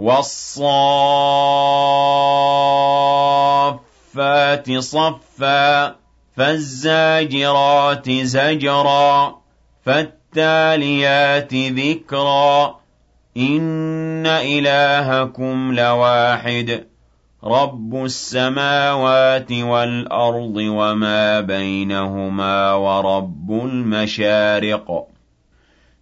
وَالصَّافَّاتِ صَفًّا فَالزَّاجِرَاتِ زَجْرًا فَالتَّالِيَاتِ ذِكْرًا إِنَّ إِلَٰهَكُمْ لَوَاحِدٌ رَبُّ السَّمَاوَاتِ وَالْأَرْضِ وَمَا بَيْنَهُمَا وَرَبُّ الْمَشَارِقِ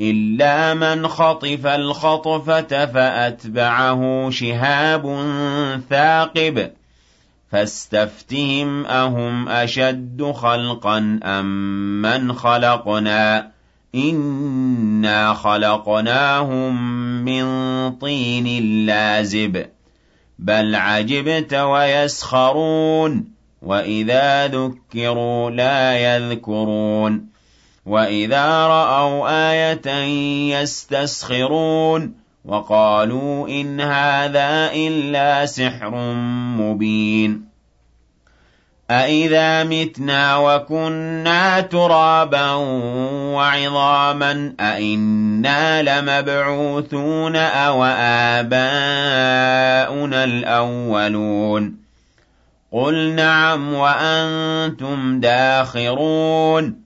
إِلَّا مَنْ خَطِفَ الْخَطْفَةَ فَأَتْبَعَهُ شِهَابٌ ثَاقِبٌ فَاسْتَفْتِهِمْ أَهُمْ أَشَدُّ خَلْقًا أَم مَّنْ خَلَقْنَا إِنَّا خَلَقْنَاهُم مِّن طِينٍ لَّازِبٍ بَلْ عَجِبْتَ وَيَسْخَرُونَ وَإِذَا ذُكِّرُوا لَا يَذْكُرُونَ وَإِذَا رَأَوْا آيَةً يَسْتَسْخِرُونَ وَقَالُوا إِنْ هَٰذَا إِلَّا سِحْرٌ مُّبِينٌ أَإِذَا مِتْنَا وَكُنَّا تُرَابًا وَعِظَامًا أَإِنَّا لَمَبْعُوثُونَ أَوَآبَاؤُنَا الْأَوَّلُونَ قُلْ نَعَمْ وَأَنتُمْ دَاخِرُونَ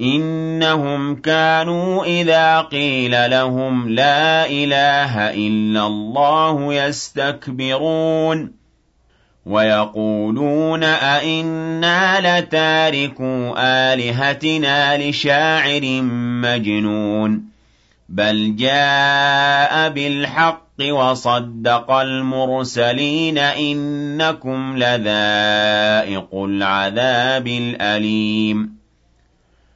إِنَّهُمْ كَانُوا إِذَا قِيلَ لَهُمْ لَا إِلَٰهَ إِلَّا اللَّهُ يَسْتَكْبِرُونَ وَيَقُولُونَ أَئِنَّا لَتَارِكُو آلِهَتِنَا لِشَاعِرٍ مَّجْنُونٍ بَلْ جَاءَ بِالْحَقِّ وَصَدَّقَ الْمُرْسَلِينَ إِنَّكُمْ لَذَائِقُو الْعَذَابِ الْأَلِيمِ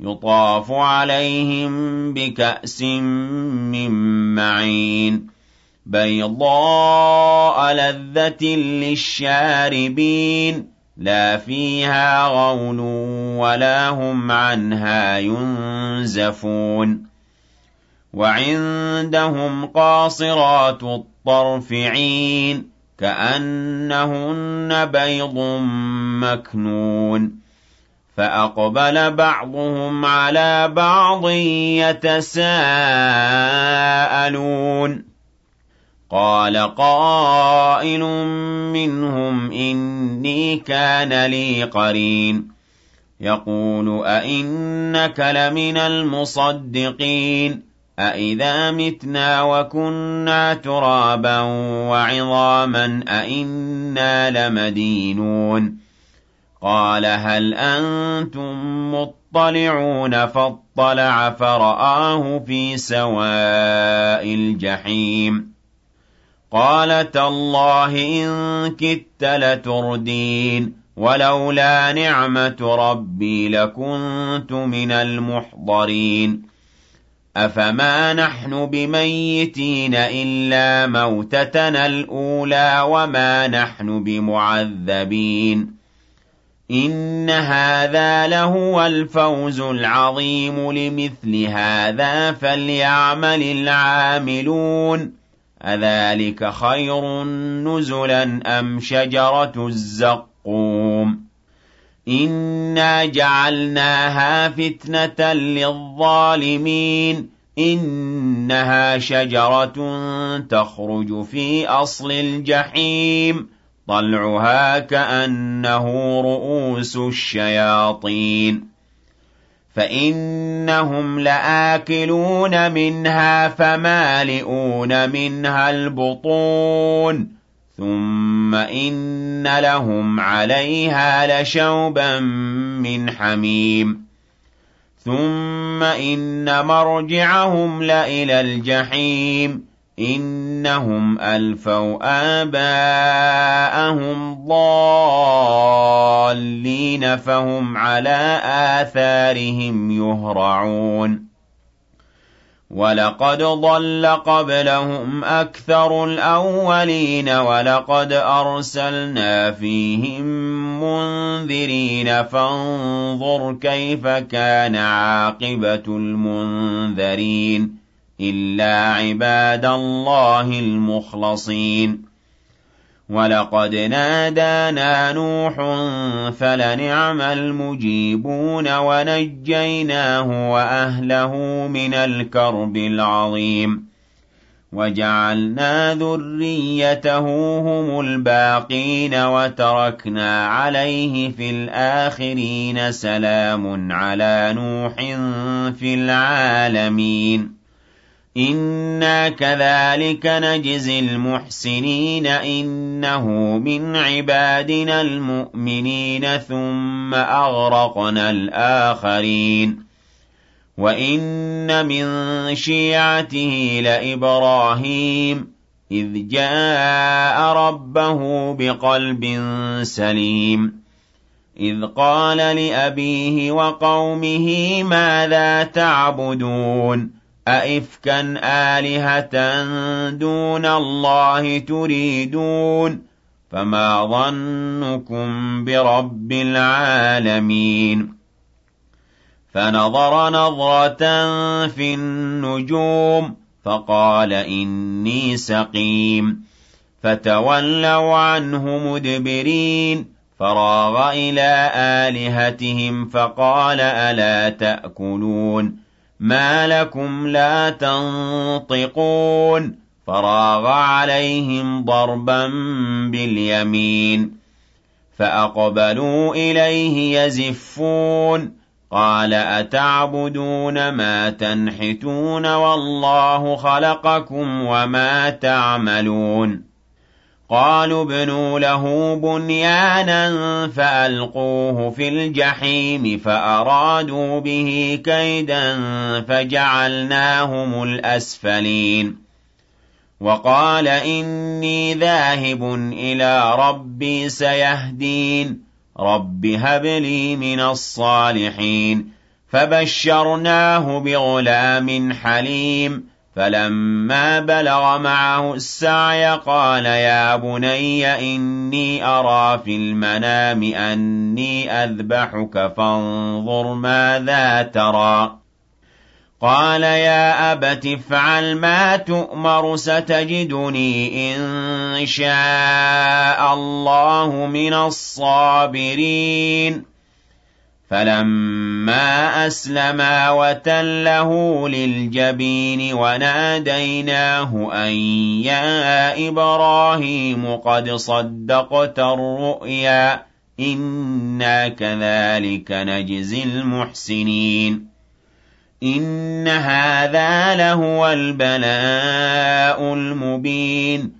يُطَافُ عَلَيْهِم بِكَأْسٍ مِّن مَّعِينٍ. بَيْضَاءَ لَذَّةٍ لِّلشَّارِبِينَ لَا فِيهَا غَوْلٌ وَلَا هُمْ عَنْهَا يُنزَفُونَ. وَعِندَهُمْ قَاصِرَاتُ الطَّرْفِ عِينٌ كأنهن بيض مكنون. فأقبل بعضهم على بعض يتساءلون. قال قائل منهم إني كان لي قرين. يقول أئنك لمن المصدقين. أَإِذَا مِتْنَا وَكُنَّا تُرَابًا وَعِظَامًا أَإِنَّا لَمَدِينُونَ. قَالَ هَلْ أَنتُم مُّطَّلِعُونَ فَاطَّلَعَ فَرَآهُ فِي سَوَاءِ الْجَحِيمِ. قَالَ تَاللَّهِ إِن كِدتَّ لَتُرْدِينِ وَلَوْلَا نِعْمَةُ رَبِّي لَكُنتُ مِنَ الْمُحْضَرِينَ. أَفَمَا نَحْنُ بِمَيِّتِينَ إِلَّا مَوْتَتَنَا الْأُولَىٰ وَمَا نَحْنُ بِمُعَذَّبِينَ. إِنَّ هَٰذَا لَهُوَ الْفَوْزُ الْعَظِيمُ لِمِثْلِ هَٰذَا فَلْيَعْمَلِ الْعَامِلُونَ أَذَٰلِكَ خَيْرٌ نُّزُلًا أَمْ شَجَرَةُ الزَّقُّومِ إِنَّا جَعَلْنَاهَا فِتْنَةً لِّلظَّالِمِينَ إِنَّهَا شَجَرَةٌ تَخْرُجُ فِي أَصْلِ الْجَحِيمِ طَلْعُهَا كَأَنَّهُ رُءُوسُ الشَّيَاطِينِ. فَإِنَّهُمْ لَآكِلُونَ مِنْهَا فَمَالِئُونَ مِنْهَا الْبُطُونَ. ثُمَّ إِنَّ لَهُمْ عَلَيْهَا لَشَوْبًا مِّنْ حَمِيمٍ. ثُمَّ إِنَّ مَرْجِعَهُمْ لَإِلَى الْجَحِيمِ. إِنَّهُمْ أَلْفَوْا آبَاءَهُمْ ضَالِّينَ فَهُمْ عَلَىٰ آثَارِهِمْ يُهْرَعُونَ. وَلَقَدْ ضَلَّ قَبْلَهُمْ أَكْثَرُ الْأَوَّلِينَ وَلَقَدْ أَرْسَلْنَا فِيهِم مُّنذِرِينَ. فَانظُرْ كَيْفَ كَانَ عَاقِبَةُ الْمُنذَرِينَ. إِلَّا عِبَادَ اللَّهِ الْمُخْلَصِينَ. وَلَقَدْ نَادَانَا نُوحٌ فَلَنِعْمَ الْمُجِيبُونَ وَنَجَّيْنَاهُ وَأَهْلَهُ مِنَ الْكَرْبِ الْعَظِيمِ. وَجَعَلْنَا ذُرِّيَّتَهُ هُمُ الْبَاقِينَ وَتَرَكْنَا عَلَيْهِ فِي الْآخِرِينَ سَلَامٌ عَلَىٰ نُوحٍ فِي الْعَالَمِينَ. إِنَّا كَذَٰلِكَ نَجْزِي الْمُحْسِنِينَ إِنَّهُ مِنْ عِبَادِنَا الْمُؤْمِنِينَ ثُمَّ أَغْرَقْنَا الْآخَرِينَ وَإِنَّ مِن شِيعَتِهِ لَإِبْرَاهِيمَ إِذْ جَاءَ رَبَّهُ بِقَلْبٍ سَلِيمٍ إِذْ قَالَ لِأَبِيهِ وَقَوْمِهِ مَاذَا تَعْبُدُونَ أَئِفْكًا آلِهَةً دُونَ اللَّهِ تُرِيدُونَ فَمَا ظَنُّكُم بِرَبِّ الْعَالَمِينَ فَنَظَرَ نَظْرَةً فِي النُّجُومِ فَقَالَ إِنِّي سَقِيمٌ فَتَوَلَّوْا عَنْهُ مُدْبِرِينَ فَرَاغَ إِلَىٰ آلِهَتِهِمْ فَقَالَ أَلَا تَأْكُلُونَ مَا لَكُمْ لَا تَنطِقُونَ فَرَاغَ عَلَيْهِمْ ضَرْبًا بِالْيَمِينِ فَأَقْبَلُوا إِلَيْهِ يَزِفُّونَ قَالَ أَتَعْبُدُونَ مَا تَنْحِتُونَ وَاللَّهُ خَلَقَكُمْ وَمَا تَعْمَلُونَ قَالُوا ابْنُوا لَهُ بُنْيَانًا فَأَلْقُوهُ فِي الْجَحِيمِ فَأَرَادُوا بِهِ كَيْدًا فَجَعَلْنَاهُمُ الْأَسْفَلِينَ. وَقَالَ إِنِّي ذَاهِبٌ إِلَىٰ رَبِّي سَيَهْدِينِ. رَبِّ هَبْ لِي مِنَ الصَّالِحِينَ. فَبَشَّرْنَاهُ بِغُلَامٍ حَلِيمٍ. فَلَمَّا بَلَغَ مَعَهُ السَّعْيَ قَالَ يَا بُنَيَّ إِنِّي أَرَىٰ فِي الْمَنَامِ أَنِّي أَذْبَحُكَ فَانظُرْ مَاذَا تَرَىٰ. قال يا أبت افعل ما تؤمر ستجدني إن شاء الله من الصابرين. فَلَمَّا أَسْلَمَا وَتَلَّهُ لِلْجَبِينِ وَنَادَيْنَاهُ أَن يَا إِبْرَاهِيمُ قَدْ صَدَّقْتَ الرُّؤْيَا إِنَّا كَذَلِكَ نَجْزِي الْمُحْسِنِينَ إِنَّ هَٰذَا لَهُوَ الْبَلَاءُ الْمُبِينُ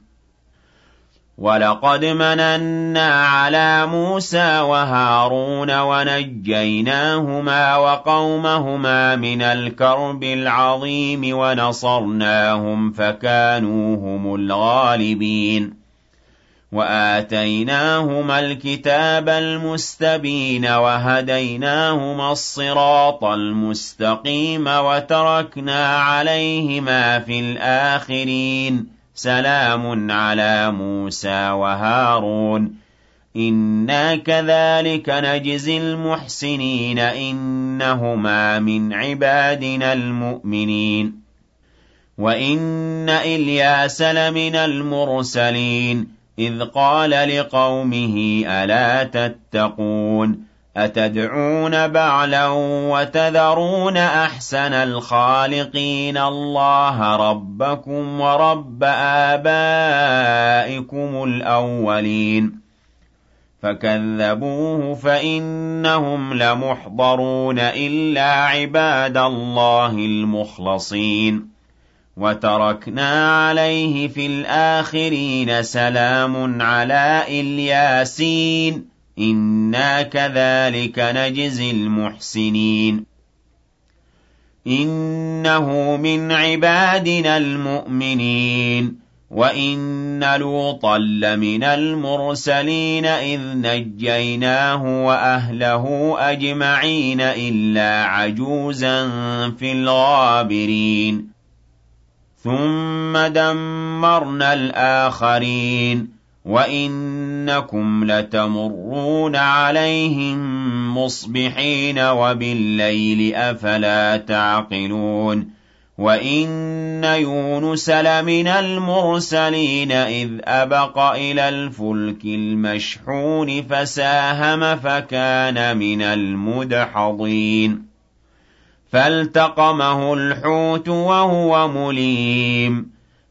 وَلَقَدْ مَنَنَّا عَلَىٰ مُوسَىٰ وَهَارُونَ وَنَجَّيْنَاهُمَا وَقَوْمَهُمَا مِنَ الْكَرْبِ الْعَظِيمِ وَنَصَرْنَاهُمْ فَكَانُوا هُمُ الْغَالِبِينَ وَآتَيْنَاهُمَا الْكِتَابَ الْمُسْتَبِينَ وَهَدَيْنَاهُمَا الصِّرَاطَ الْمُسْتَقِيمَ وَتَرَكْنَا عَلَيْهِمَا فِي الْآخِرِينَ سَلَامٌ عَلَىٰ مُوسَىٰ وَهَارُونَ. إِنَّا كَذَٰلِكَ نَجْزِي الْمُحْسِنِينَ إِنَّهُمَا مِنْ عِبَادِنَا الْمُؤْمِنِينَ. وَإِنَّ إِلْيَاسَ لَمِنَ الْمُرْسَلِينَ. إِذْ قَالَ لِقَوْمِهِ أَلَا تَتَّقُونَ أَتَدْعُونَ بَعْلًا وَتَذَرُونَ أَحْسَنَ الْخَالِقِينَ اللَّهَ رَبَّكُمْ وَرَبَّ آبَائِكُمُ الْأَوَّلِينَ فَكَذَّبُوهُ فَإِنَّهُمْ لَمُحْضَرُونَ إِلَّا عِبَادَ اللَّهِ الْمُخْلَصِينَ وَتَرَكْنَا عَلَيْهِ فِي الْآخِرِينَ سَلَامٌ عَلَىٰ إِلْيَاسِينَ إِنَّا كَذَٰلِكَ نَجْزِي الْمُحْسِنِينَ إِنَّهُ مِنْ عِبَادِنَا الْمُؤْمِنِينَ وَإِنَّ لُوطًا لَّمِنَ الْمُرْسَلِينَ إِذْ نَجَّيْنَاهُ وَأَهْلَهُ أَجْمَعِينَ إِلَّا عَجُوزًا فِي الْغَابِرِينَ ثُمَّ دَمَّرْنَا الْآخَرِينَ وَإِنَّكُمْ لَتَمُرُّونَ عَلَيْهِم مُّصْبِحِينَ وَبِاللَّيْلِ ۚ أَفَلَا تَعْقِلُونَ وَإِنَّ يُونُسَ لَمِنَ الْمُرْسَلِينَ إِذْ أَبَقَ إِلَى الْفُلْكِ الْمَشْحُونِ فَسَاهَمَ فَكَانَ مِنَ الْمُدْحَضِينَ فَالْتَقَمَهُ الْحُوتُ وَهُوَ مُلِيمٌ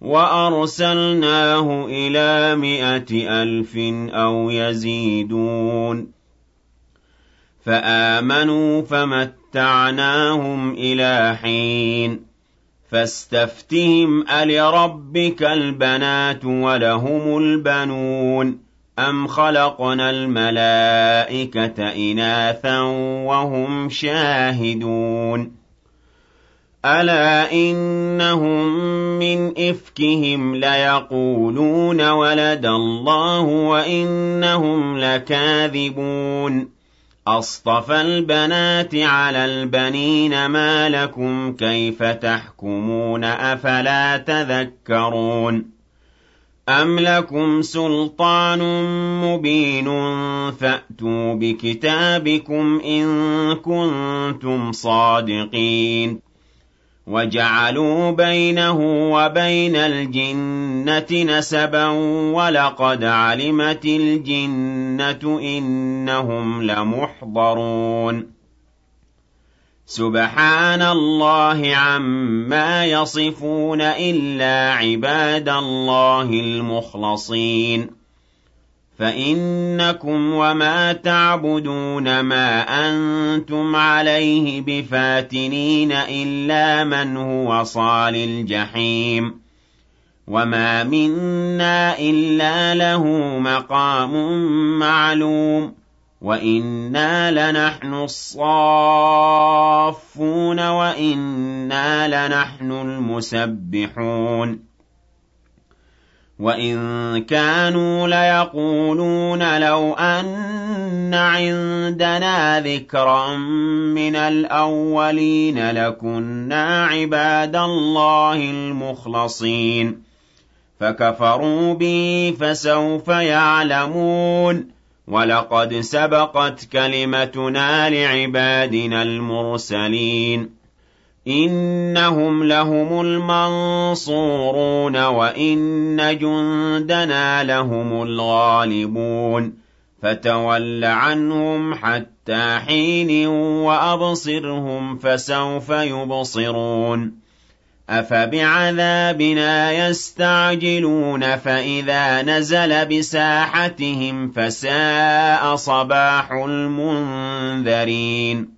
وَأَرْسَلْنَاهُ إِلَىٰ مِائَةِ أَلْفٍ أَوْ يَزِيدُونَ. فَآمَنُوا فَمَتَّعْنَاهُمْ إِلَىٰ حِينٍ. فَاسْتَفْتِهِمْ أَلِرَبِّكَ الْبَنَاتُ وَلَهُمُ الْبَنُونَ. أَمْ خَلَقْنَا الْمَلَائِكَةَ إِنَاثًا وَهُمْ شَاهِدُونَ. أَلَا إِنَّهُم مِّنْ إِفْكِهِمْ لَيَقُولُونَ وَلَدَ اللَّهُ وَإِنَّهُمْ لَكَاذِبُونَ أَصْطَفَى الْبَنَاتِ عَلَى الْبَنِينَ مَا لَكُمْ كَيْفَ تَحْكُمُونَ أَفَلَا تَذَكَّرُونَ أَمْ لَكُمْ سُلْطَانٌ مُّبِينٌ فَأْتُوا بِكِتَابِكُمْ إِن كُنتُمْ صَادِقِينَ وَجَعَلُوا بَيْنَهُ وَبَيْنَ الْجِنَّةِ نَسَبًا وَلَقَدْ عَلِمَتِ الْجِنَّةُ إِنَّهُمْ لَمُحْضَرُونَ. سُبْحَانَ اللَّهِ عَمَّا يَصِفُونَ إِلَّا عِبَادَ اللَّهِ الْمُخْلَصِينَ. فَإِنَّكُمْ وَمَا تَعْبُدُونَ مَا أَنتُمْ عَلَيْهِ بِفَاتِنِينَ إِلَّا مَنْ هُوَ صَالِ الْجَحِيمِ وَمَا مِنَّا إِلَّا لَهُ مَقَامٌ مَّعْلُومٌ وَإِنَّا لَنَحْنُ الصَّافُّونَ وَإِنَّا لَنَحْنُ الْمُسَبِّحُونَ وَإِن كَانُوا لَيَقُولُونَ لَوْ أَنَّ عِندَنَا ذِكْرًا مِّنَ الْأَوَّلِينَ لَكُنَّا عِبَادَ اللَّهِ الْمُخْلَصِينَ فَكَفَرُوا بِهِ فَسَوْفَ يَعْلَمُونَ وَلَقَدْ سَبَقَتْ كَلِمَتُنَا لِعِبَادِنَا الْمُرْسَلِينَ إِنَّهُمْ لَهُمُ الْمَنصُورُونَ وَإِنَّ جُندَنَا لَهُمُ الْغَالِبُونَ. فَتَوَلَّ عَنْهُمْ حَتَّىٰ حِينٍ وَأَبْصِرْهُمْ فَسَوْفَ يُبْصِرُونَ. أَفَبِعَذَابِنَا يَسْتَعْجِلُونَ فَإِذَا نَزَلَ بِسَاحَتِهِمْ فَسَاءَ صَبَاحُ الْمُنذَرِينَ.